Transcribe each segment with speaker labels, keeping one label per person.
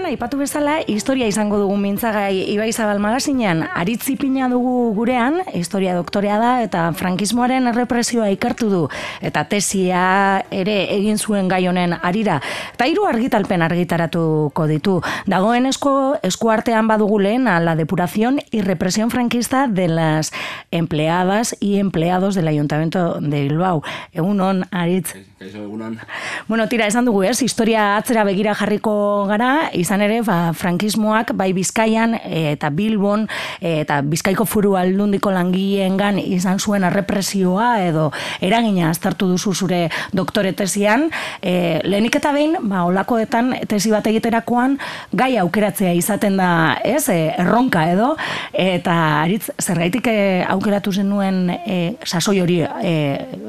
Speaker 1: Gaurkoan, aipatu bezala, historia izango dugu mintzagai Ibai Zabal magazinean, aritzipina dugu gurean, historia doktorea da, eta frankismoaren errepresioa ikartu du, eta tesia ere egin zuen gai honen arira. Eta hiru argitalpen argitaratuko ditu. Dagoen esko, eskuartean badugu lehen la depuración y represión franquista de las empleadas y empleados del Ayuntamiento de Bilbao. Egun hon, aritz. Bueno, tira, esan dugu, ez? Historia atzera begira jarriko gara, izan ere, ba, frankismoak bai Bizkaian e, eta Bilbon e, eta Bizkaiko furu aldundiko langileengan izan zuen errepresioa edo eragina aztertu duzu zure doktore tesian. E, lehenik eta behin, ba, olakoetan tesi bat egiterakoan gai aukeratzea izaten da, ez? E, erronka edo, eta aritz, zergaitik e, aukeratu zenuen e, sasoi hori e,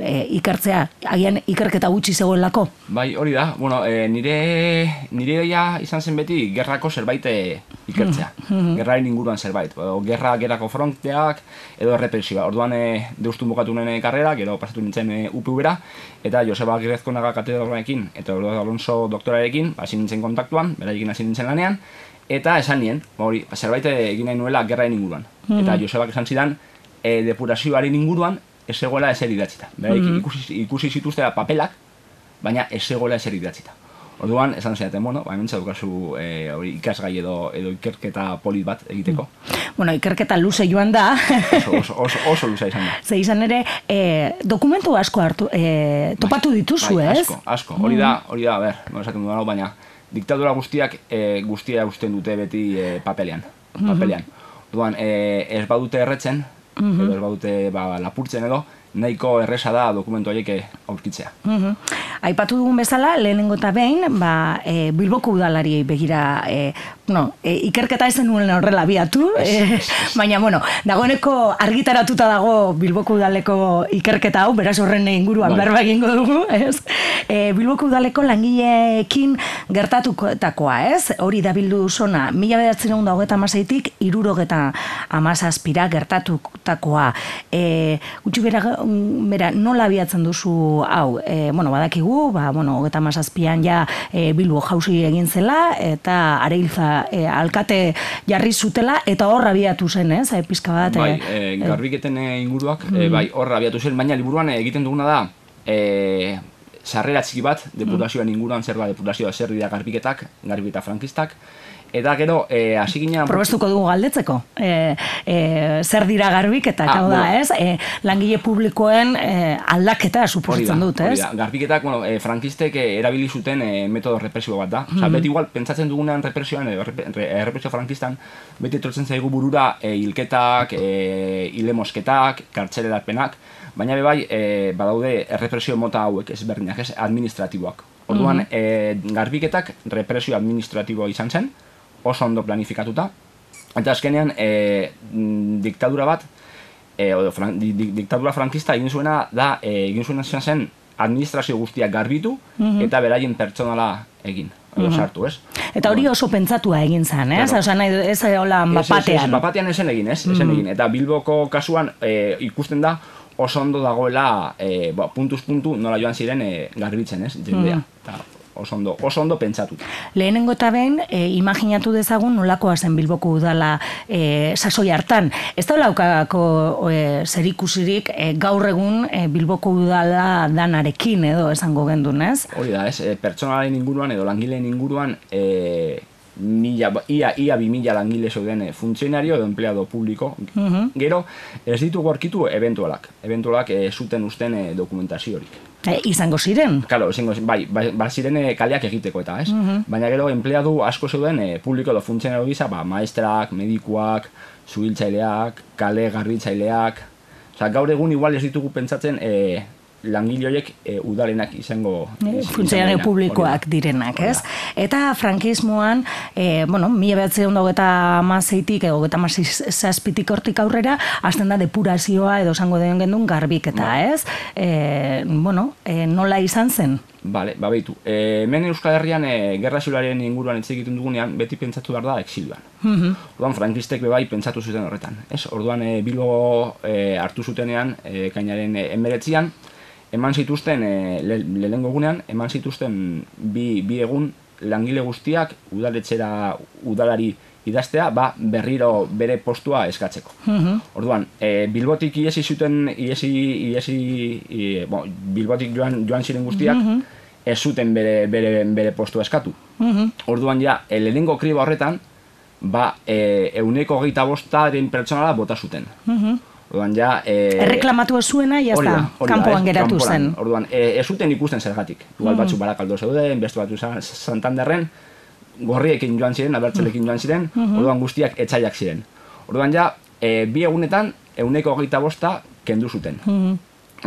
Speaker 1: e, ikertzea, agian ikerketa gutxi zegoelako?
Speaker 2: Bai, hori da. Bueno, e, nire, nire ja izan zen beti gerrako zerbait eh, ikertzea. Mm -hmm. Gerraren inguruan zerbait. O, gerra gerako fronteak edo errepresioa. Orduan e, deustun bukatu nene karrera, gero pasatu nintzen e, UPU bera, eta Joseba Girezko naga katedralekin, eta Alonso doktorarekin, hasi nintzen kontaktuan, beraiekin hasi nintzen lanean, eta esan nien, ba, hori, zerbait egin nahi nuela gerraren inguruan. Mm -hmm. Eta Josebak esan zidan, e, depurazioaren inguruan, ez egoela ezer idatzita. mm ikusi, ikusi zituztera papelak, baina ez egoela ezer idatzita. Orduan, esan zeaten, bueno, ba, hementsa dukazu e, hori ikasgai edo, edo ikerketa polit bat egiteko.
Speaker 1: Mm. Bueno, ikerketa luze joan da.
Speaker 2: oso, oso, oso, oso luze izan da.
Speaker 1: Ze izan ere, e, dokumentu asko hartu, e, topatu bai, dituzu,
Speaker 2: bai,
Speaker 1: ez?
Speaker 2: Asko, asko. Hori da, mm. hori da, ber, no esaten dudan, baina diktadura guztiak e, guztia usten dute beti e, papelean. Mm-hmm. papelean. Orduan, e, ez badute erretzen, mm -hmm. edo ez badute ba, lapurtzen edo, nahiko erresa da dokumentu horiek aurkitzea.
Speaker 1: Mm Aipatu dugun bezala, lehenengo eta behin, ba, e, Bilboko udalari begira, e, no, e, ikerketa ezen nuen horrela biatu, e, baina, bueno, dagoeneko argitaratuta dago Bilboko udaleko ikerketa hau, beraz horren inguruan bai. berba egingo dugu, ez? E, Bilboko udaleko langileekin gertatukoetakoa, ez? Hori da bildu zona, mila bedatzen egun daugeta amaseitik, irurogeta amazazpira gertatutakoa. E, Gutxi bera, bera, nola abiatzen duzu hau? E, bueno, badakigu ba, bueno, hogeta mazazpian ja e, bilbo jauzi egin zela, eta areilza e, alkate jarri zutela, eta horra abiatu zen, ez, e, pizka bat.
Speaker 2: Bai, e, garbiketen inguruak, e, bai, horra abiatu zen, baina liburuan egiten duguna da, e, sarrera txiki bat, depurazioan inguruan zer ba, depurazioa zer dira garbiketak, garbiketa frankistak, Eta gero, eh, hasi ginen...
Speaker 1: Probestuko dugu galdetzeko. E, e, zer dira garbiketak, ah, hau da, ez? E, langile publikoen e, aldaketa suposatzen dut, ez?
Speaker 2: Da. Garbiketak, bueno, e, frankistek erabili zuten e, metodo represio bat da. Mm -hmm. beti igual, pentsatzen dugunean represioan, e, represio frankistan, beti etortzen zaigu burura e, hilketak, e, hile mosketak, kartxeleratpenak, baina bai, e, badaude represio mota hauek ezberdinak, ez? Administratiboak. Orduan, mm -hmm. garbiketak represio administratiboa izan zen, oso ondo planifikatuta. Eta azkenean, e, diktadura bat, e, o, fran, di, di, diktadura frankista egin zuena da, e, egin zuena zen administrazio guztiak garbitu mhm. eta beraien pertsonala egin. Mm -hmm. sartu, ez?
Speaker 1: Eta hori oso pentsatua egin zen, ez? Claro. Osa, nahi, ez hola bapatean. Ez,
Speaker 2: bapatean esen egin, ez? Mm egin. Eta Bilboko kasuan e, ikusten da oso ondo dagoela e, ba, puntuz puntu nola joan ziren e, garbitzen, ez? Jendea. Mm oso ondo, oso ondo pentsatuta.
Speaker 1: Lehenengo eta behin, e, imaginatu dezagun nolakoa zen Bilboko udala e, sasoi hartan. Ez da laukako e, zer ikusirik e, gaur egun e, Bilboko udala danarekin edo esango gendun, ez?
Speaker 2: Hori da, ez, e, pertsonalen inguruan edo langileen inguruan e, mila, ia, ia bi mila langile zeuden funtzionario edo empleado publiko. Uh Gero, ez ditugu aurkitu eventualak. Eventualak e, zuten usten e, dokumentaziorik.
Speaker 1: E, izango ziren?
Speaker 2: Claro, izango ziren, bai, bai, bai ziren e, kaleak egiteko eta, ez? Mhm. Baina gero, empleadu asko zeuden e, publiko edo funtzionero gisa, ba, maestrak, medikuak, zuhiltzaileak, kale garbitzaileak, Osa, gaur egun igual ez ditugu pentsatzen e, langile horiek e, udalenak izango
Speaker 1: e, publikoak direnak, ez? Eta frankismoan, e, bueno, mila behatze ondo eta mazeitik, ego eta zazpitik hortik aurrera, hasten da depurazioa edo zango den gendun garbiketa, ba. ez? E, bueno, e, nola izan zen?
Speaker 2: Bale, ba behitu. E, hemen Euskal Herrian e, gerra zilaren inguruan egiten dugunean, beti pentsatu behar da exilioan. Mm -hmm. Orduan, frankistek bebai pentsatu zuten horretan. Ez? Orduan, e, Bilbo e, hartu zutenean, e, kainaren e, eman zituzten, e, le, lehenengo egunean, eman zituzten bi, bi egun langile guztiak udaletxera udalari idaztea, ba, berriro bere postua eskatzeko. Orduan, e, Bilbotik iesi zuten, iesi, iesi, i, bo, Bilbotik joan, joan ziren guztiak, ez zuten bere, bere, bere postua eskatu. Orduan ja, e, lehenengo kriba horretan, ba, e, euneko gehieta bostaren pertsonala bota zuten. Orduan ja... E,
Speaker 1: Erreklamatu
Speaker 2: da,
Speaker 1: jazta, kanpoan
Speaker 2: ez,
Speaker 1: geratu zen.
Speaker 2: Orduan, e, ez zuten ikusten zergatik. Igual batzuk barakaldo zeuden, beste batzu Sa- Santanderren, gorriekin joan ziren, abertzalekin joan ziren, orduan guztiak etxaiak ziren. Orduan ja, e, bi egunetan, euneko hogeita bosta kendu zuten.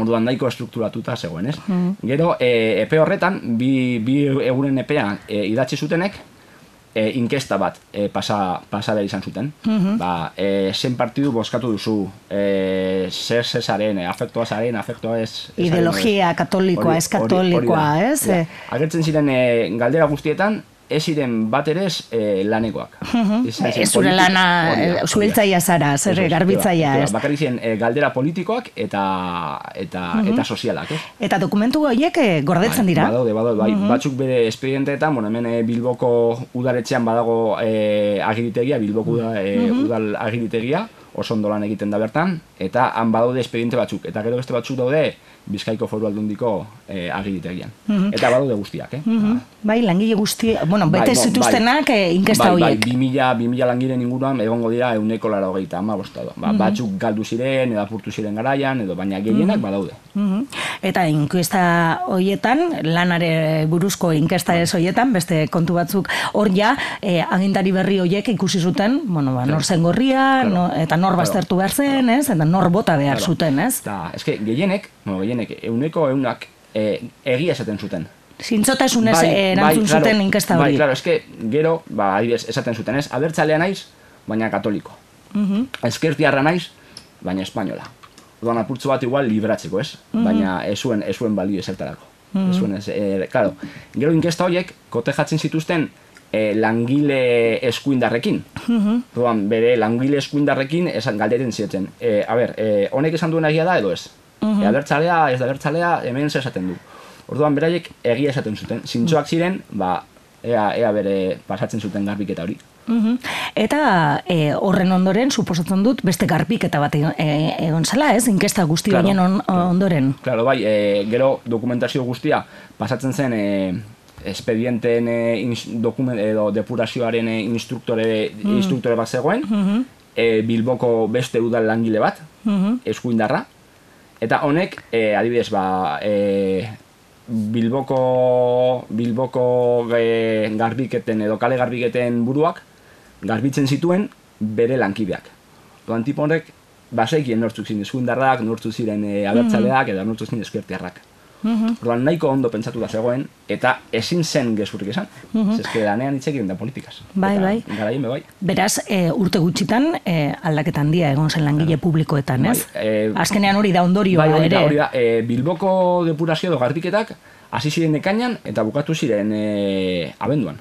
Speaker 2: Orduan nahiko estrukturatuta zegoen, ez? Gero, e, epe horretan, bi, bi egunen epea e, idatzi zutenek, e, inkesta bat e, pasa, pasa behar izan zuten. Ba, e, zen partidu bozkatu duzu, e, zer zezaren, e, afektoa zaren, afektoa ez...
Speaker 1: Ideologia katolikoa, ez katolikoa, ez?
Speaker 2: Ja. Agertzen ziren e, galdera guztietan, ez ziren bat ere e, lanekoak.
Speaker 1: Ez zure lana,
Speaker 2: da,
Speaker 1: eh, zuhiltzaia zara, zer garbitzaia, ez?
Speaker 2: Bakarrik ziren e, galdera politikoak eta eta eta sozialak, ez?
Speaker 1: Eta dokumentu horiek eh, gordetzen
Speaker 2: Bai,
Speaker 1: dira.
Speaker 2: Badaude, badaude, bai. Batzuk bere espedienteetan, bueno, hemen eh, Bilboko udaletxean badago e, agiritegia, Bilboko uda, e, udal agiritegia, oso ondo lan egiten da bertan, eta han badaude espediente batzuk. Eta gero beste batzuk daude Bizkaiko foru aldundiko e, agiritegian. Eta badaude guztiak, eh?
Speaker 1: Mhm. Bai, langile guzti, bueno,
Speaker 2: Bai,
Speaker 1: bete
Speaker 2: bon,
Speaker 1: zituztenak eh, inkesta
Speaker 2: bai,
Speaker 1: horiek.
Speaker 2: Bai, 2000, 2000 langiren inguruan egongo dira euneko laro gehieta, ama bosta Ba, Batzuk galdu ziren, edo apurtu ziren garaian, edo baina gehienak badaude.
Speaker 1: Mhm. Eta inkesta hoietan, lanare buruzko inkesta ez hoietan, beste kontu batzuk hor ja, eh, agintari berri hoiek ikusi zuten, bueno, ba, nor zen gorria,
Speaker 2: Claro.
Speaker 1: no, eta nor baztertu behar zen, ez? Eta nor bota behar
Speaker 2: Claro.
Speaker 1: zuten, ez?
Speaker 2: Eta, eske, gehienek, gehienek, euneko eunak e, egia esaten zuten.
Speaker 1: Zintzotasunez eh, erantzun
Speaker 2: claro,
Speaker 1: zuten inkesta
Speaker 2: Bai,
Speaker 1: hori.
Speaker 2: claro, eske, gero, ba, adibidez, esaten zuten, ez, abertzalea naiz, baina katoliko.
Speaker 1: Mhm.
Speaker 2: Ezkertiarra naiz, baina espainola. Orduan apurtzu bat igual libratzeko, ez?
Speaker 1: Mhm.
Speaker 2: Baina ez zuen, ez zuen balio ezertarako. Ez zuen, ez, e, claro, gero inkesta horiek, kotejatzen zituzten, e, langile eskuindarrekin.
Speaker 1: Mhm.
Speaker 2: Orduan, bere langile eskuindarrekin esan galdeten zieten. E, a ber, e, honek esan duena egia da edo ez? E, abertzalea, ez da abertzalea, hemen zer esaten du. Orduan, beraiek egia esaten zuten. Zintzoak ziren, ba, ea, ea bere pasatzen zuten garbiketa hori.
Speaker 1: Mhm. Eta e, horren ondoren, suposatzen dut, beste garbiketa bat egon, e, zela, ez? Inkesta guzti
Speaker 2: Claro,
Speaker 1: on, ondoren.
Speaker 2: Claro, bai, e, gero dokumentazio guztia pasatzen zen e, espedienteen e, ins, dokumen, edo depurazioaren e, instruktore, instruktore bat zegoen, e, Bilboko beste udal langile bat, eskuindarra, eta honek, e, adibidez, ba, e, Bilboko, Bilboko e, garbiketen edo kale garbiketen buruak garbitzen zituen bere lankideak. Doan tipo horrek, basekien nortzuk ziren eskuindarrak, nortzuk ziren e, abertzaleak, eta nortzuk ziren eskertiarrak. Orduan nahiko ondo pentsatu da zegoen, eta ezin zen gezurrik esan. Mm Zeske lanean hitz egiten da politikaz.
Speaker 1: Bai,
Speaker 2: Eta
Speaker 1: bai.
Speaker 2: Garaien be bai.
Speaker 1: Beraz, e, urte gutxitan, e, aldaketa handia egon zen langile publikoetan, ez?
Speaker 2: Bai, e,
Speaker 1: Azkenean hori da ondorioa
Speaker 2: Bai,
Speaker 1: ere.
Speaker 2: da, hori da. E, Bilboko depurazio edo garbiketak hasi ziren ekainan eta bukatu ziren e, abenduan.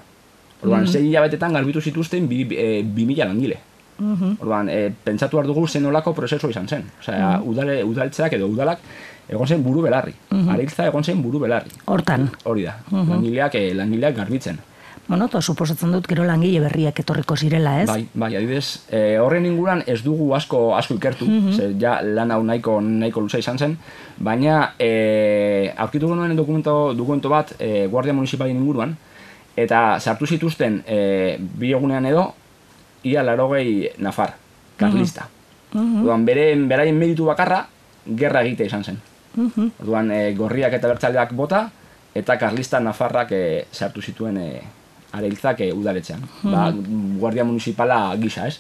Speaker 2: Orduan, sei hilabetetan garbitu zituzten bi, e, bi mila langile. Orduan, e, pentsatu behar dugu zen olako prozesu izan zen. Osea, udale, udaltzeak edo udalak egon zen buru belarri. Areiltza egon zen buru belarri.
Speaker 1: Hortan.
Speaker 2: Hori da, langileak, e, langileak garbitzen.
Speaker 1: Bueno, to suposatzen dut gero langile berriak etorriko zirela, ez?
Speaker 2: Bai, bai, adibidez, e, horren inguruan ez dugu asko asko ikertu, ze ja lan hau nahiko nahiko luza izan zen, baina e, aurkitu genuen dokumento, dokumento bat e, Guardia Municipalien inguruan, eta sartu zituzten e, bi egunean edo, ia larogei nafar, karlista. Orduan, bere, beraien meritu bakarra, gerra egitea izan zen. Orduan, e, gorriak eta bertzaleak bota, eta karlista nafarrak e, sartu zituen e, areiltzak e, udaletxean. Ba, guardia municipala gisa, ez?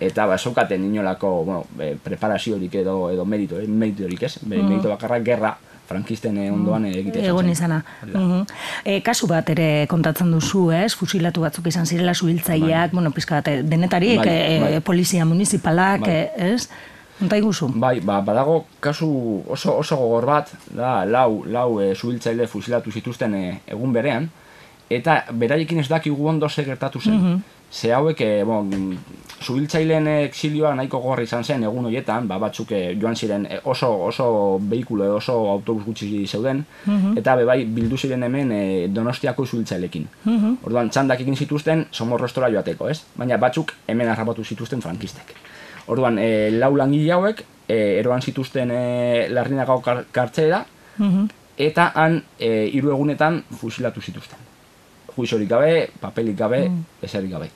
Speaker 2: Eta ba, zeukaten inolako bueno, e, preparaziorik edo, edo merito, eh? meritorik ez? Be, merito bakarra gerra frankisten eh, ondoan e, egitea izan
Speaker 1: Egon izana.
Speaker 2: Da.
Speaker 1: Mhm. E, kasu bat ere kontatzen duzu, ez? Fusilatu batzuk izan zirela suhiltzaileak, bueno, pizka bat, eh, denetarik,
Speaker 2: Bai,
Speaker 1: eh,
Speaker 2: bai.
Speaker 1: polizia municipalak,
Speaker 2: Bai.
Speaker 1: eh, ez? Konta iguzu.
Speaker 2: Bai, ba, badago kasu oso, oso gogor bat, da, lau, lau e, zuhiltzaile fusilatu zituzten e, egun berean, eta beraiekin ez dakigu ondo ze gertatu zen. Ze hauek, e, bon, zubiltzaileen exilioa nahiko gorri izan zen egun horietan, ba, batzuk e, joan ziren e, oso, oso behikulo, oso autobus gutxi zeuden,
Speaker 1: Mhm.
Speaker 2: eta bebai bildu ziren hemen e, donostiako zubiltzailekin.
Speaker 1: Mhm.
Speaker 2: Orduan, txandak egin zituzten somorrostora joateko, ez? Baina batzuk hemen harrapatu zituzten frankistek. Orduan, e, lau langile hauek, e, eroan zituzten e, larrinagao kar kartzelera,
Speaker 1: Mhm.
Speaker 2: eta han e, hiru egunetan fusilatu zituzten. Juiziorik gabe, papelik gabe,
Speaker 1: Mm.
Speaker 2: ezerik gabe.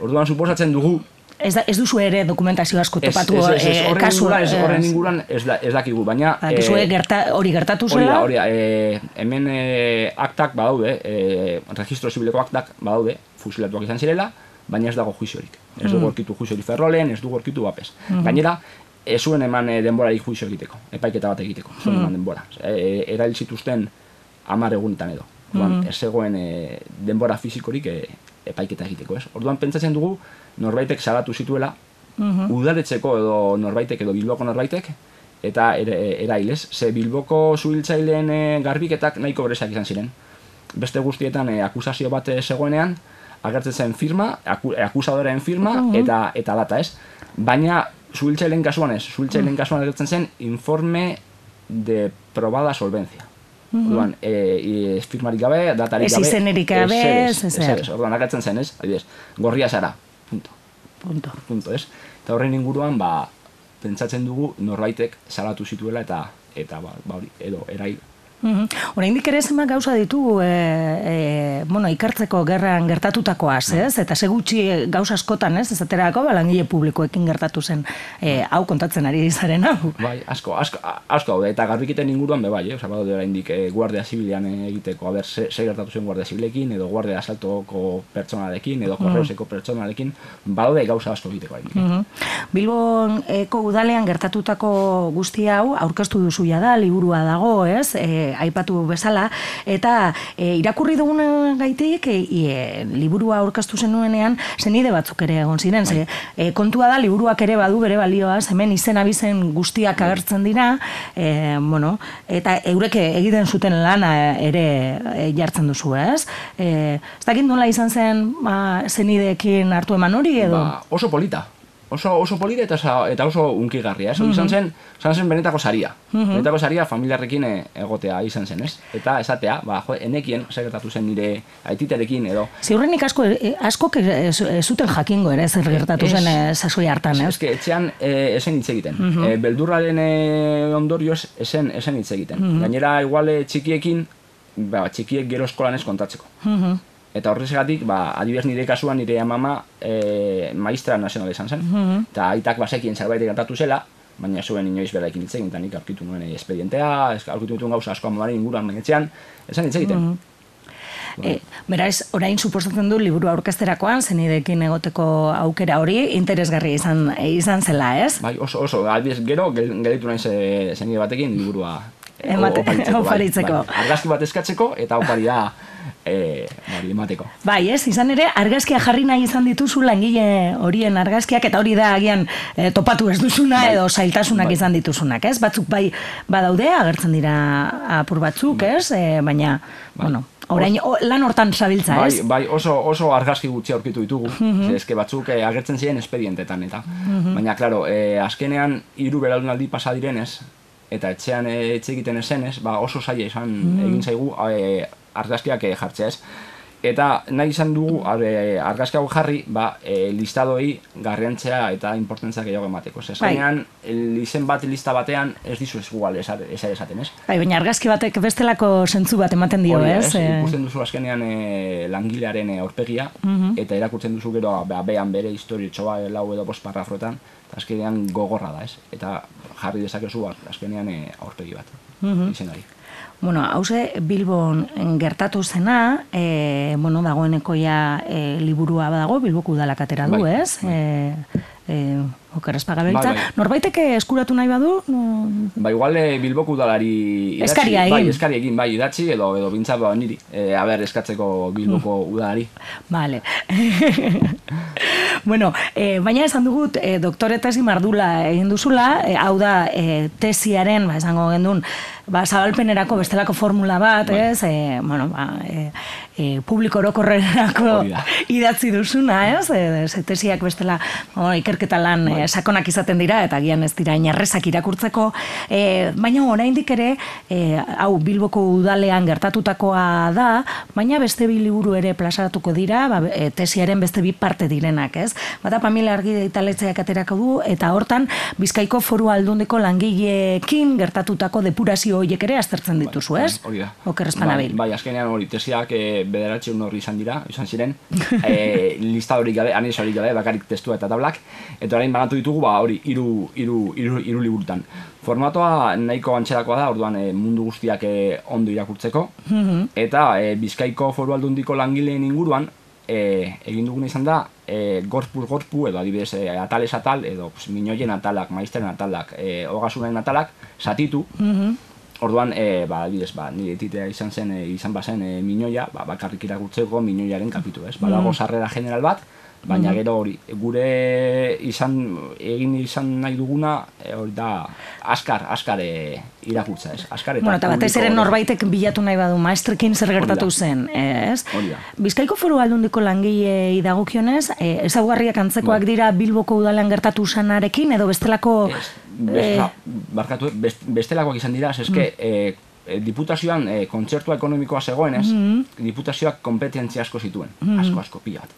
Speaker 2: Orduan, suposatzen dugu,
Speaker 1: Ez, da, ez duzu ere dokumentazio asko
Speaker 2: ez,
Speaker 1: topatu
Speaker 2: ez, ez, ez,
Speaker 1: eh,
Speaker 2: horren
Speaker 1: kasu,
Speaker 2: inguruan, ez, horren
Speaker 1: ez.
Speaker 2: inguruan ez, da, ez dakigu, baina...
Speaker 1: Dakizu,
Speaker 2: eh,
Speaker 1: gerta, hori gertatu
Speaker 2: Hori da,
Speaker 1: zela?
Speaker 2: hori da, e, hemen e, aktak badaude, e, registro zibileko aktak badaude, fusilatuak izan zirela, baina ez dago juiziorik. Ez dugu orkitu juiziorik ferrolen, ez dugu orkitu bapes. Gainera, ez zuen eman e, denborarik juizio egiteko, epaiketa bat egiteko, ez zuen eman denbora. E, erail zituzten hamar egunetan edo. Orduan, ez zegoen e, denbora fizikorik e, epaiketa egiteko, ez? Orduan, pentsatzen dugu, norbaitek salatu zituela,
Speaker 1: Mhm.
Speaker 2: udaletxeko edo norbaitek edo bilboko norbaitek, eta ere, erailez, ze bilboko zuhiltzaileen e, garbiketak nahiko berezak izan ziren. Beste guztietan e, akusazio bat e, zegoenean, agertzen zen firma, aku, e, akusadoreen firma, eta eta data ez. Baina zuhiltzaileen kasuan ez, zuhiltzaileen kasuan agertzen zen informe de probada solvencia. Orduan, e, e, firmarik gabe, datarik
Speaker 1: Ez
Speaker 2: gabe,
Speaker 1: izenerik gabe,
Speaker 2: ez,
Speaker 1: ez,
Speaker 2: ezer ez. Orduan, agertzen zen ez, adibidez, gorria zara, punto
Speaker 1: Punto.
Speaker 2: punto, ez? Eta horren inguruan, ba, pentsatzen dugu norbaitek salatu zituela eta eta ba, ba hori, edo erail.
Speaker 1: Mhm. Oraindik ere zenbat gauza ditugu e, e, bueno, ikartzeko gerran gertatutakoaz, ez? Eta ze gutxi gauza askotan, ez? Esaterako ba, langile publikoekin gertatu zen e, hau kontatzen ari zaren hau.
Speaker 2: Bai, asko, asko, asko daude, eta garbiketen inguruan be bai, eh? Osa, badaude oraindik eh, guardia zibilean egiteko, a ber, ze, ze gertatu zen guardia zibilekin, edo guardia asaltoko pertsonalekin, edo korreuseko pertsonalekin, badaude gauza asko egiteko oraindik. eh?
Speaker 1: Mhm. Bilbon eko udalean gertatutako guzti hau aurkeztu duzu ja da, liburua dago, ez? E, aipatu bezala eta e, irakurri dugun gaitik e, liburua aurkeztu zenuenean zenide batzuk ere egon ziren, ze e, kontua da liburuak ere badu bere balioaz, hemen izen abizen guztiak agertzen dira, e, bueno, eta eurek egiten zuten lana ere e, jartzen duzu, ez? E, ez dakit nola izan zen ba, zenideekin hartu eman hori edo?
Speaker 2: Ba, oso polita. Oso, oso polita eta, eta oso unkigarria, ez? Izan zen, izan zen benetako saria. Benetako saria familiarrekin eh, egotea izan zen, ez? Eta esatea, ba, jo, enekien, gertatu zen nire aititarekin edo,
Speaker 1: Ziurrenik asko, eh, asko ez, ez zuten jakingo ere zer gertatu zen eh, sasoi hartan, ez?
Speaker 2: eske etxean e, esen hitz egiten. Eh, beldurraren e, ondorioz esen, esen hitz egiten. Gainera, igual eh, txikiekin, ba, txikiek gero eskolan ez kontatzeko.
Speaker 1: Mhm.
Speaker 2: Eta horrezgatik, ba, adibidez nire kasuan nire amama e, maistra nazionala izan zen. Eta aitak basekien zerbait gertatu zela, baina zuen inoiz beraekin hitz egin, eta nik aurkitu nuen eh, espedientea, aurkitu nituen gauza asko amamaren inguruan benetzean, esan hitz egiten.
Speaker 1: E, beraz, orain suposatzen du liburu aurkezterakoan zenidekin egoteko aukera hori interesgarria izan izan zela, ez?
Speaker 2: Bai, oso, oso, adibidez, gero, gel- gelditu naiz e, zenide batekin liburua
Speaker 1: Emate- oparitzeko.
Speaker 2: Bai, bai. Argazki bat eskatzeko eta oparia e, hori emateko.
Speaker 1: Bai, ez, izan ere, argazkia jarri nahi izan dituzu langile horien argazkiak, eta hori da agian e, topatu ez duzuna
Speaker 2: Bai.
Speaker 1: edo zailtasunak
Speaker 2: Bai.
Speaker 1: izan dituzunak, ez? Batzuk bai badaude, agertzen dira apur batzuk, ez? E, baina, bueno, orain o, lan hortan zabiltza,
Speaker 2: Bai,
Speaker 1: ez?
Speaker 2: bai, oso, oso argazki gutxi aurkitu ditugu, ze eske batzuk eh, agertzen ziren espedientetan eta. Baina, claro, eh, azkenean hiru belaunaldi pasa direnez, eta etxean eh, etxe egiten esenez, ba oso zaila izan egin zaigu eh, argazkiak eh, jartzea ez. Eta nahi izan dugu ar- argazki hau jarri, ba, e, listadoei garrantzea eta importantzia gehiago emateko. Ze
Speaker 1: Bai.
Speaker 2: izen bat lista batean ez dizu ez esan esaten, ez?
Speaker 1: Bai, baina argazki batek bestelako zentzu bat ematen dio,
Speaker 2: Hori
Speaker 1: ez?
Speaker 2: ez?
Speaker 1: E,
Speaker 2: Ikusten duzu azkenean e, langilearen e, aurpegia, eta irakurtzen duzu gero ba, behan bere historiotxo ba, lau edo bost parrafrotan, eta azkenean gogorra da, ez? Eta jarri dezakezu azkenean e, aurpegi bat, izenari.
Speaker 1: Bueno, hauze Bilbon gertatu zena, e, bueno, dagoeneko ja e, liburua badago, Bilboko udalak atera du,
Speaker 2: Bai,
Speaker 1: ez? E, e, Oker espagabiltza.
Speaker 2: Bai, bai.
Speaker 1: Norbaitek eskuratu nahi badu? No...
Speaker 2: Ba, igual e, Bilboko udalari idatzi,
Speaker 1: Eskaria
Speaker 2: Bai,
Speaker 1: egin.
Speaker 2: eskari egin, bai, idatzi, edo, edo bintzat, ba, niri. E, aber, eskatzeko Bilboko
Speaker 1: Mm.
Speaker 2: udalari.
Speaker 1: Vale. bueno, eh, baina esan dugut, eh, doktore tesi mardula egin duzula, eh, hau da eh, tesiaren, ba, esango gendun, ba, zabalpenerako bestelako formula bat,
Speaker 2: Bai.
Speaker 1: ez? Eh, bueno, ba, eh, eh, publiko
Speaker 2: da.
Speaker 1: idatzi duzuna, ez? Ze tesiak bestela bueno, ikerketa lan
Speaker 2: Bai.
Speaker 1: Eh, sakonak izaten dira, eta gian ez dira inarrezak irakurtzeko, eh, baina oraindik ere, eh, hau Bilboko udalean gertatutakoa da, baina beste bi liburu ere plazaratuko dira, ba, e, tesiaren beste bi parte direnak, ez? Bata Pamela argi italetzeak aterako du, eta hortan Bizkaiko foru aldundiko langileekin gertatutako depurazio horiek ere aztertzen dituzu, ez?
Speaker 2: Hori da.
Speaker 1: Oker
Speaker 2: bai,
Speaker 1: espanabil.
Speaker 2: bai, azkenean hori, tesiak e, bederatxeun horri izan dira, izan ziren, e, lista hori gabe, anez hori gabe, bakarrik testua eta tablak, eta orain banatu ditugu, ba, hori, iru, iru, iru, iru liburutan. Formatoa nahiko antxerakoa da, orduan e, mundu guztiak e, ondo irakurtzeko, eta e, Bizkaiko foru aldundiko langileen inguruan, e, egin duguna izan da, e, gorpuz gorpu, edo adibidez e, atal, edo pues, minoien atalak, maizteren atalak, e, ogasunen atalak, satitu, Orduan, e, ba, adibidez, ba, nire titea izan zen, e, izan bazen e, minoia, ba, bakarrik irakurtzeko minoiaren kapitu, ez? Badago sarrera general bat, baina gero hori, gure izan, egin izan nahi duguna, e, hori da, askar, askar e, irakurtza, ez? Askar eta
Speaker 1: Bueno, eta batez ere norbaitek bilatu nahi badu maestrekin zer gertatu zen, ez?
Speaker 2: Hori da.
Speaker 1: Bizkaiko foru aldundiko langilei dagokionez, eh, ezaugarriak antzekoak
Speaker 2: Bai.
Speaker 1: dira Bilboko udalean gertatu zanarekin, edo bestelako...
Speaker 2: Ez, best,
Speaker 1: eh,
Speaker 2: barkatu, best, bestelakoak izan dira, eske,
Speaker 1: Mm.
Speaker 2: e, e, diputazioan e, kontzertua ekonomikoa zegoenez,
Speaker 1: Mm-hmm.
Speaker 2: diputazioak kompetentzia asko zituen, asko, asko, pila bat.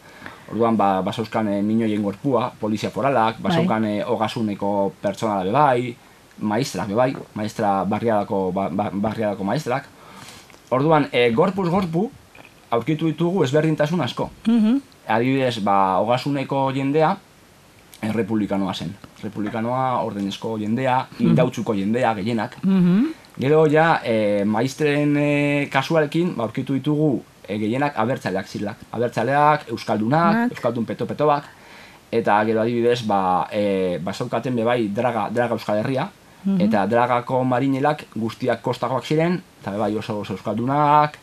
Speaker 2: Orduan, ba, basauzkan e, minoien gorpua, polizia foralak, basaukan e, ogasuneko pertsonala be bai, maistrak be bai, maistra barriadako, ba, ba, barriadako maistrak. Orduan, e, gorpuz gorpu, aurkitu ditugu ezberdintasun asko.
Speaker 1: mhm.
Speaker 2: Adibidez, ba, ogasuneko jendea, eh, republikanoa zen. Republikanoa, ordenezko jendea, indautzuko jendea, gehienak.
Speaker 1: Mhm.
Speaker 2: Gero ja, e, maistren e, kasuarekin, ba, aurkitu ditugu e, gehienak abertzaleak zilak. Abertzaleak, euskaldunak,
Speaker 1: Nak.
Speaker 2: euskaldun peto-petoak, eta gero adibidez, ba, e, basaukaten bebai draga, draga euskal herria, eta dragako marinelak guztiak kostakoak ziren, eta bebai oso, oso euskaldunak,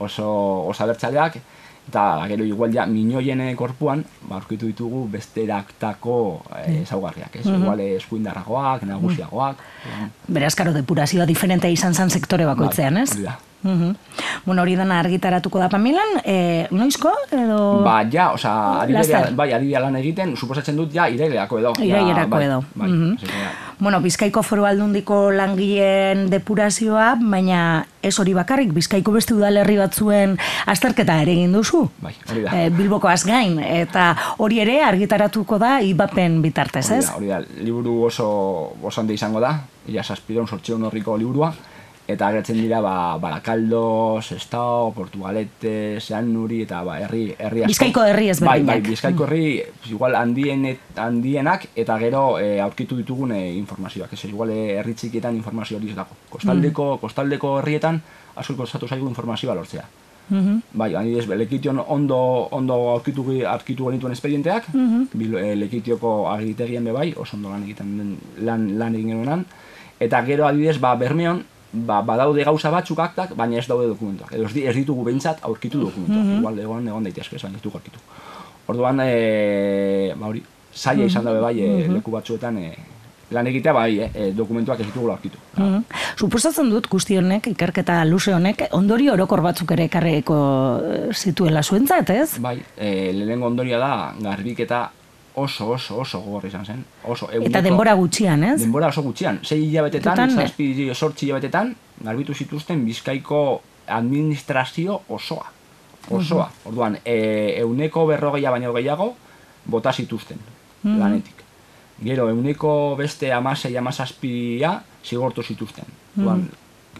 Speaker 2: oso, oso abertzaleak, eta gero igual ja minoien korpuan, ba, aurkitu ditugu besteraktako e, ezaugarriak, ez? Igual eh, eskuindarragoak, nagusiagoak,
Speaker 1: Beraz, karo, depurazioa diferentea izan zen sektore bakoitzean, ez?
Speaker 2: Bai, hori.
Speaker 1: Mhm. Bueno, hori dena argitaratuko da Pamilan, eh, noizko, edo...
Speaker 2: Ba, ja, ari
Speaker 1: Laster.
Speaker 2: berea- bai, ari berea lan egiten, suposatzen dut ja irailerako edo. Ja,
Speaker 1: Irailerako
Speaker 2: bai,
Speaker 1: edo.
Speaker 2: Bai, ja.
Speaker 1: Bueno, Bizkaiko foru aldundiko langileen depurazioa, baina ez hori bakarrik, Bizkaiko beste udalerri batzuen azterketa ere egin duzu.
Speaker 2: Bai, hori da.
Speaker 1: Eh, Bilboko azgain, eta hori ere argitaratuko da ibapen bitartez,
Speaker 2: Hori
Speaker 1: ez?
Speaker 2: da, hori da, liburu oso, oso handi izango da, ia saspiron sortxeun horriko liburua, eta agertzen dira ba, Barakaldo, Sestao, Portugalete, Seanuri eta ba, herri, herri asko.
Speaker 1: Bizkaiko herri ezberdinak.
Speaker 2: Bai, bai, Bizkaiko herri igual handien, handienak eta gero e, aurkitu ditugun e, informazioak. Ez igual e, herri txikietan informazio hori ez dago. Kostaldeko, kostaldeko herrietan asko kostatu zaigu informazioa lortzea.
Speaker 1: Mhm.
Speaker 2: Bai, adibidez, lekition ondo, ondo aurkitu, aurkitu genituen espedienteak, bil, e, lekitioko agitegien be bai, oso ondo lan egiten lan, lan egin genuenan, eta gero adibidez, ba, Bermeon, ba, badaude gauza batzuk aktak, baina ez daude dokumentuak. Edo ez, di- ez ditugu behintzat aurkitu dokumentuak. Igual egon egon daitezke, ez baina ez dugu aurkitu. Orduan, e, ba hori, zaila izan dabe bai, e, leku batzuetan e, lan egitea bai, e, e, dokumentuak ez ditugu aurkitu.
Speaker 1: Mhm. Suposatzen dut guzti honek, ikerketa luze honek, ondorio orokor batzuk ere ekarriko eh, zituela zuentzat, ez?
Speaker 2: Bai, e, lehenengo ondoria da, garbiketa oso, oso, oso gogorra izan zen. Oso,
Speaker 1: Eta
Speaker 2: eguneko-
Speaker 1: denbora gutxian, ez?
Speaker 2: Denbora oso gutxian, sei hilabetetan,
Speaker 1: Betetan,
Speaker 2: zazpi sortzi hilabetetan, garbitu zituzten bizkaiko administrazio osoa. Osoa. Orduan, e, euneko berrogeia baino gehiago, bota zituzten, lanetik. Gero, euneko beste amasei amazazpia zigortu zituzten. Orduan,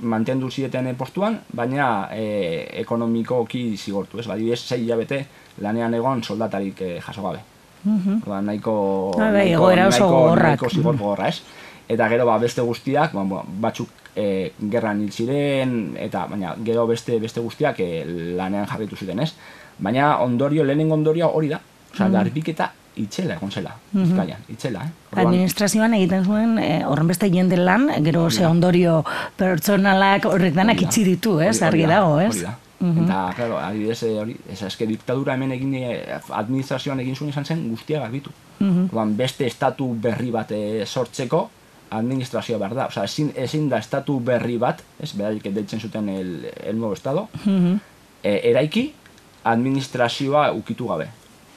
Speaker 2: mantendu zieten postuan, baina e, ekonomikoki zigortu, ez? Badibidez, sei hilabete lanean egon soldatarik e, jaso gabe. Orduan, nahiko,
Speaker 1: Ah, bai,
Speaker 2: nahiko,
Speaker 1: egoera oso
Speaker 2: nahiko, nahiko zigor gogorra, ez? Eta gero ba, beste guztiak, ba, ba, batzuk e, gerran hil ziren, eta baina gero beste beste guztiak e, lanean jarritu ziren, ez? Baina ondorio, lehenengo ondorio hori da. Osea, garbiketa itxela egon zela, Bizkaian, itxela, eh? Orduan,
Speaker 1: Administrazioan egiten zuen, eh, horren beste jende lan, gero ze ondorio pertsonalak horrek danak itxi ditu, ez,
Speaker 2: hori
Speaker 1: argi
Speaker 2: da,
Speaker 1: dago, ez?
Speaker 2: Hori da. Eta, claro, adibidez, eh, hori, ez eske diktadura hemen egin, eh, administrazioan egin zuen izan zen guztia garbitu. Orduan, beste estatu berri bat eh, sortzeko, administrazioa behar da. Osea, ezin, ezin da estatu berri bat, ez, beraiek deitzen zuten el, el nuevo estado, eh, eraiki, administrazioa ukitu gabe.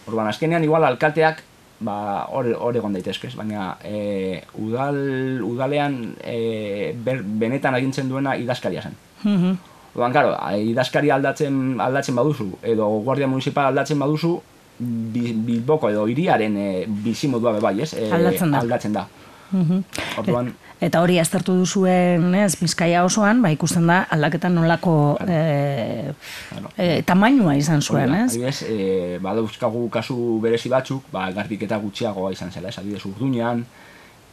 Speaker 2: Orduan, azkenean igual alkateak ba hor hor egon daitezke, ez? baina e, udal udalean e, ber, benetan agintzen duena idazkaria zen.
Speaker 1: Mhm.
Speaker 2: Orduan, claro, idazkaria aldatzen aldatzen baduzu edo guardia municipal aldatzen baduzu Bi- Bilboko edo hiriaren e, bizimodua bai, ez? E,
Speaker 1: Aldatzen da.
Speaker 2: Aldatzen da.
Speaker 1: Mhm.
Speaker 2: Orduan,
Speaker 1: Eta hori aztertu duzuen, ez, Bizkaia osoan, ba ikusten da aldaketan nolako
Speaker 2: Claro.
Speaker 1: eh, tamainua izan zuen, ez?
Speaker 2: Adibidez, e, badauzkagu kasu berezi batzuk, ba, garbiketa gutxiagoa izan zela, ez adibidez urduñan,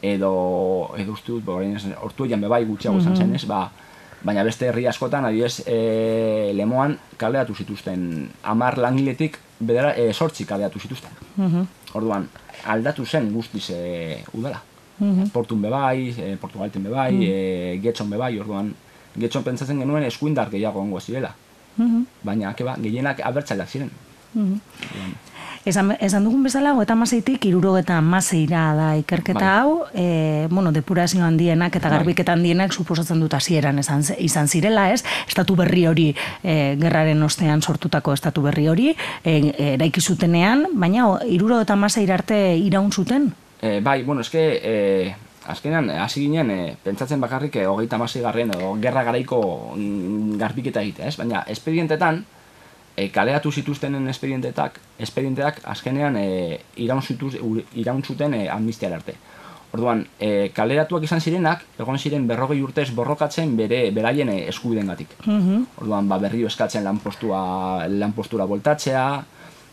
Speaker 2: edo, edo uste dut, ba, orain ez, ortuellan bebai gutxiago izan zen, ez, ba, baina beste herri askotan, adibidez, e, lemoan kaleatu zituzten, amar langiletik, bedera, e, sortzi kaleatu zituzten.
Speaker 1: Mhm.
Speaker 2: Orduan, aldatu zen guztiz e, udala.
Speaker 1: Mhm.
Speaker 2: Portun bebai, e, Portugalten bebai, e, Getxon bebai, orduan, Getxon pentsatzen genuen eskuindar gehiago ongo zirela.
Speaker 1: Mhm.
Speaker 2: Baina, keba, gehienak abertzaleak ziren.
Speaker 1: Mhm.
Speaker 2: Orduan,
Speaker 1: Esan, esan dugun bezala, eta maseitik irurogeta maseira da ikerketa
Speaker 2: Bai.
Speaker 1: hau, e, bueno, depurazio handienak eta
Speaker 2: Bai.
Speaker 1: garbiketa handienak suposatzen dut hasieran izan, zirela, ez? Estatu berri hori, e, gerraren ostean sortutako estatu berri hori, e, eraiki zutenean, baina irurogeta maseira arte iraun zuten?
Speaker 2: E, bai, bueno, eske, e, azkenean, hasi ginen, e, pentsatzen bakarrik e, hogeita garren edo gerra garaiko mm, garbiketa egitea, ez? Baina, espedientetan, e, kaleatu zituztenen espedientetak, espedienteak azkenean e, iraun, zuten e, amnistiara arte. Orduan, e, kaleratuak izan zirenak, egon ziren berrogei urtez borrokatzen bere beraien e, eskubidengatik.
Speaker 1: Mhm.
Speaker 2: Orduan, ba, berriro eskatzen lanpostua, lanpostura voltatzea,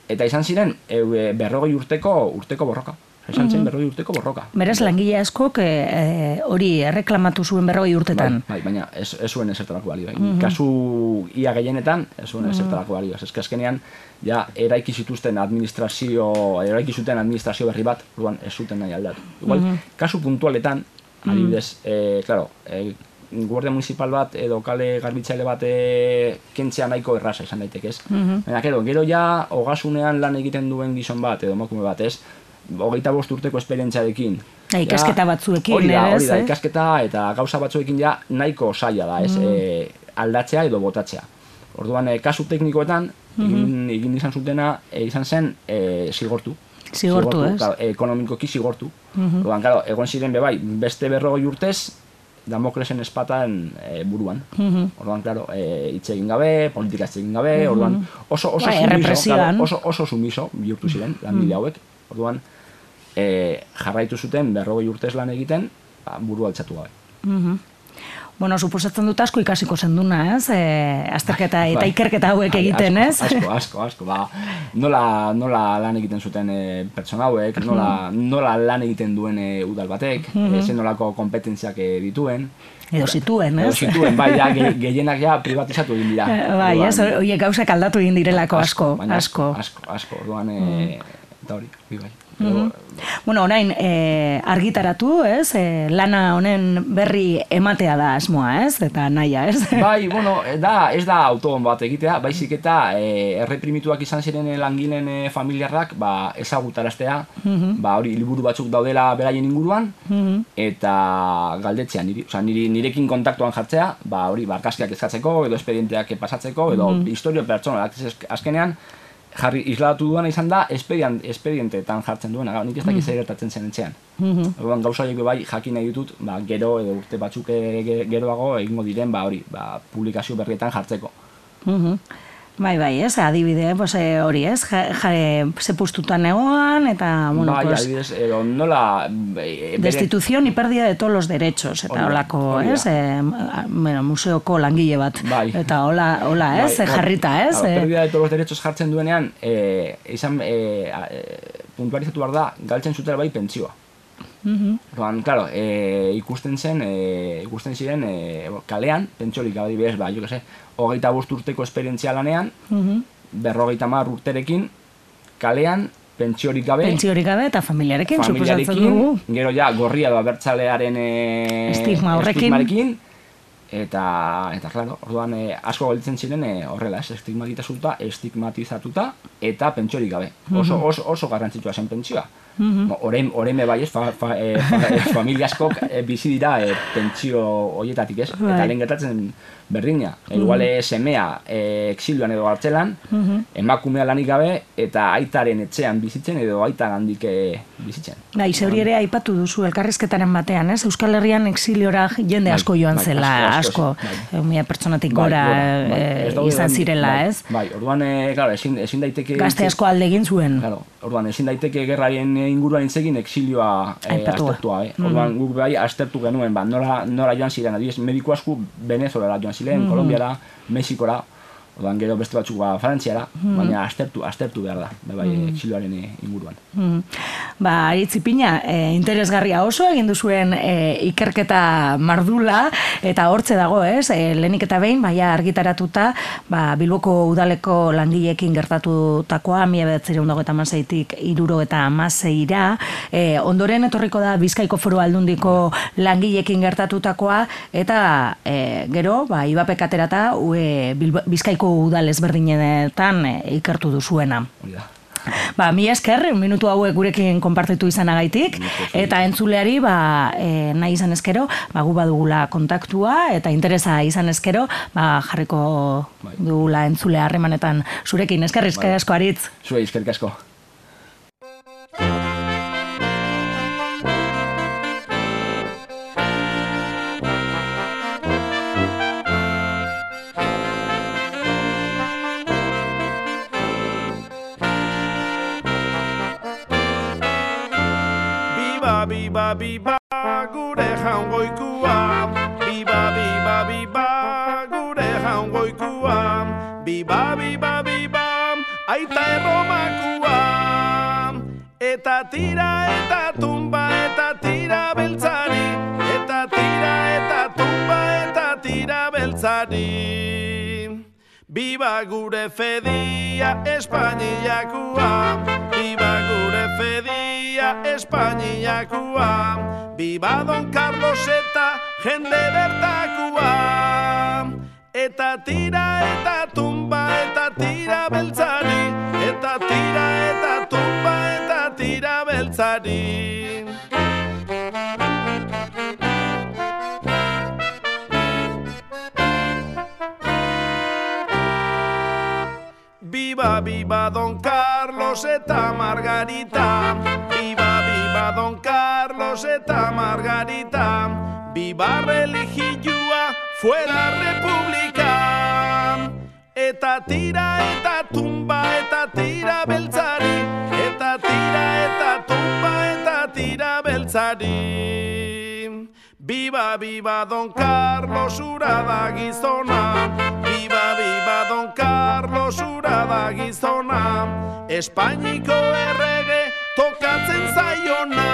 Speaker 2: eta izan ziren e, berrogei urteko urteko borroka. Izan zen berrogei urteko borroka.
Speaker 1: Beraz, langile askok e, e, hori erreklamatu zuen berrogei urtetan.
Speaker 2: Bai, bai, baina ez, ez zuen esertarako balio. Bai. Kasu ia gehienetan, ez zuen esertarako balio. Ez azkenean, ja, eraiki zituzten administrazio, eraiki zuten administrazio berri bat, orduan ez zuten nahi aldatu. Igual, kasu puntualetan, adibidez, eh, claro, eh, guardia municipal bat edo kale garbitzaile bat eh, kentzea nahiko erraza izan daiteke, ez? Baina, gero, gero ja, hogasunean lan egiten duen gizon bat edo emakume bat, ez? Hogeita bost urteko esperientziarekin.
Speaker 1: Ja, ikasketa batzuekin
Speaker 2: hori da, hori da,
Speaker 1: eh?
Speaker 2: ikasketa eta gauza batzuekin ja nahiko zaila da, ez? E, aldatzea edo botatzea. Orduan, e, kasu teknikoetan, egin, egin izan zutena, e, izan zen e, zigortu.
Speaker 1: Zigortu, ez?
Speaker 2: claro, ekonomikoki zigortu. Orduan, claro, egon ziren bebai, beste berrogei urtez, Damoklesen espatan e, buruan. Orduan, claro, e, hitz egin gabe, politika hitz egin gabe, orduan, oso, oso
Speaker 1: Bai,
Speaker 2: sumiso, claro, oso, oso sumiso bihurtu ziren, langile hauek. Orduan, e, jarraitu zuten berrogei urtez lan egiten, ba, buru altzatu gabe.
Speaker 1: Mhm. Bueno, suposatzen dut asko ikasiko zenduna, ez? E, azterketa eta
Speaker 2: Bai.
Speaker 1: ikerketa hauek
Speaker 2: Bai,
Speaker 1: egiten,
Speaker 2: asko,
Speaker 1: ez?
Speaker 2: Asko, asko, asko. Ba, nola, nola lan egiten zuten e, pertsona hauek, nola, nola lan egiten duen e, udal batek, e, zen nolako kompetentziak e, dituen.
Speaker 1: Edo zituen,
Speaker 2: Edo
Speaker 1: ez?
Speaker 2: zituen, bai, ja, ge, gehienak ja privatizatu egin dira.
Speaker 1: Eh, Bai, ez, horiek gauzak aldatu egin direlako asko,
Speaker 2: baina
Speaker 1: asko.
Speaker 2: Asko, asko, orduan, e, eta hori, hori bai. Gero,
Speaker 1: Bueno, orain e, argitaratu, ez? E, lana honen berri ematea da asmoa, ez? Eta naia, ez?
Speaker 2: Bai, bueno, eh, da, ez da autobon bat egitea, baizik eta e, erreprimituak izan ziren langileen e, familiarrak, ba, ezagutaraztea, ba, hori liburu batzuk daudela beraien inguruan, eta galdetzea niri, osea, niri, nirekin kontaktuan jartzea, ba, hori, barkaskiak eskatzeko, edo espedienteak pasatzeko, edo historio pertsonalak, azkenean, jarri islatu duena izan da espedient, espedientetan jartzen duena, gau, nik ez dakit zer gertatzen zen etxean. Orduan gauza horiek bai jakin nahi ditut, ba, gero edo urte batzuk ge- geroago egingo diren, ba hori, ba, publikazio berrietan jartzeko.
Speaker 1: Mhm. Bai, bai, ez, adibide, pues, e, hori, ez, ja, ja, ze pustutan egoan, eta, bueno,
Speaker 2: bai,
Speaker 1: pues,
Speaker 2: adibidez, edo nola... e, bere-
Speaker 1: destitución y pérdida de todos los derechos, eta holako,
Speaker 2: hori da.
Speaker 1: ez, e, bueno, museoko langile bat,
Speaker 2: Bai.
Speaker 1: eta hola, hola, ez,
Speaker 2: Bai,
Speaker 1: jarrita, ez, e,
Speaker 2: pérdida de todos los derechos jartzen duenean, e, izan, e, a- e, puntualizatu behar da, galtzen zutela bai pentsioa.
Speaker 1: Mhm.
Speaker 2: Orduan, claro, e, ikusten zen, e, ikusten ziren e, kalean, pentsiorik gabe adibidez, ba, jo que se, hogeita bost urteko esperientzia lanean,
Speaker 1: Mhm.
Speaker 2: berrogeita mar urterekin, kalean pentsiorik gabe.
Speaker 1: Pentsiorik gabe eta familiarekin, suposatzen dugu.
Speaker 2: Gero ja, gorria da bertzalearen e,
Speaker 1: estigma horrekin.
Speaker 2: Eta, eta claro, orduan e, asko galditzen ziren e, horrela, ez, estigmatizatuta, estigmatizatuta eta pentsiorik gabe. Oso, mhm. oso, oso garrantzitsua zen pentsioa. Mm -hmm. Orein bai ez, fa, fa, e, familia askok e, bizi dira e, pentsio horietatik ez. Eta bai. lehen gertatzen berdina. Mm -hmm. Igual semea e, exilioan edo hartzelan, mm emakumea lanik gabe, eta aitaren etxean bizitzen edo aita gandik e, bizitzen.
Speaker 1: Bai, zeuri ere aipatu duzu elkarrizketaren batean, ez? Euskal Herrian exiliora jende bai, asko joan bai, zela, asko, asko, bai. pertsonatik gora bai, izan zirela, ez?
Speaker 2: Bai, orduan, e, claro, ezin, ezin daiteke...
Speaker 1: Gazte asko alde egin zuen.
Speaker 2: Claro, orduan, ezin daiteke gerrarien inguruan itzegin exilioa e, aztertua, eh? Mm. Orduan, guk bai, aztertu genuen, ba, nola, nola joan ziren, adiez, mediku asko Venezuela joan ziren, mm. Kolombiara, Mexikora, Odan gero beste batzuk ba Frantziara, hmm. baina aztertu, aztertu behar da, bai, hmm. exiloaren inguruan. Hmm.
Speaker 1: Ba, Aritzipina, e, interesgarria oso egin duzuen e, ikerketa mardula eta hortze dago, ez? E, lehenik eta behin, baia argitaratuta, ba, Bilboko udaleko langileekin gertatutakoa, mila bedatzere hundago eta mazaitik iruro eta mazeira, e, ondoren etorriko da Bizkaiko foru aldundiko langileekin gertatutakoa, eta e, gero, ba, ibapek aterata, Bizkaiko udal ezberdinetan e, ikertu duzuena. Ba, mi esker, minutu hauek gurekin konpartitu izanagaitik, eta entzuleari, ba, e, nahi izan eskero, ba, gu badugula kontaktua, eta interesa izan eskero, ba, jarriko bai. dugula entzulea harremanetan zurekin, esker, esker bai. asko aritz.
Speaker 2: Zue, esker asko.
Speaker 3: Biba gure jaungoikua biba biba biba gure jaungoikua biba biba biba aita erromakua. Eta tira eta tumba eta tira beltzari. Eta tira eta tumba eta tira beltzari Biba gure fedia Espainiakua Biba gure fedia Espainiakua Biba Don Carlos eta jende bertakua Eta tira eta tumba eta tira beltzari. Eta tira eta tumba eta tira beltzari Viva, viva Don Carlos eta Margarita. Viva, viva Don Carlos eta Margarita. Viva religioa fuera republika Eta tira eta tumba eta tira beltzari. Eta tira eta tumba eta tira beltzari. Viva, viva Don Carlos urada gizona Viva, viva Don Carlos urada gizona. Espainiko errege tokatzen zaiona.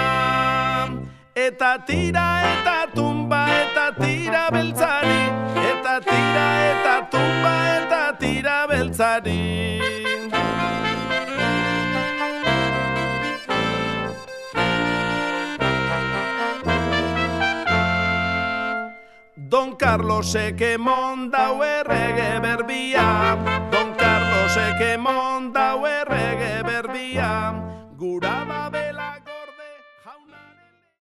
Speaker 3: Eta tira eta tumba eta tira beltzari. Eta tira eta tumba eta tira beltzari Don Carlos que monda o erregue berbia Don Carlos que monda o erregue berbia Guraba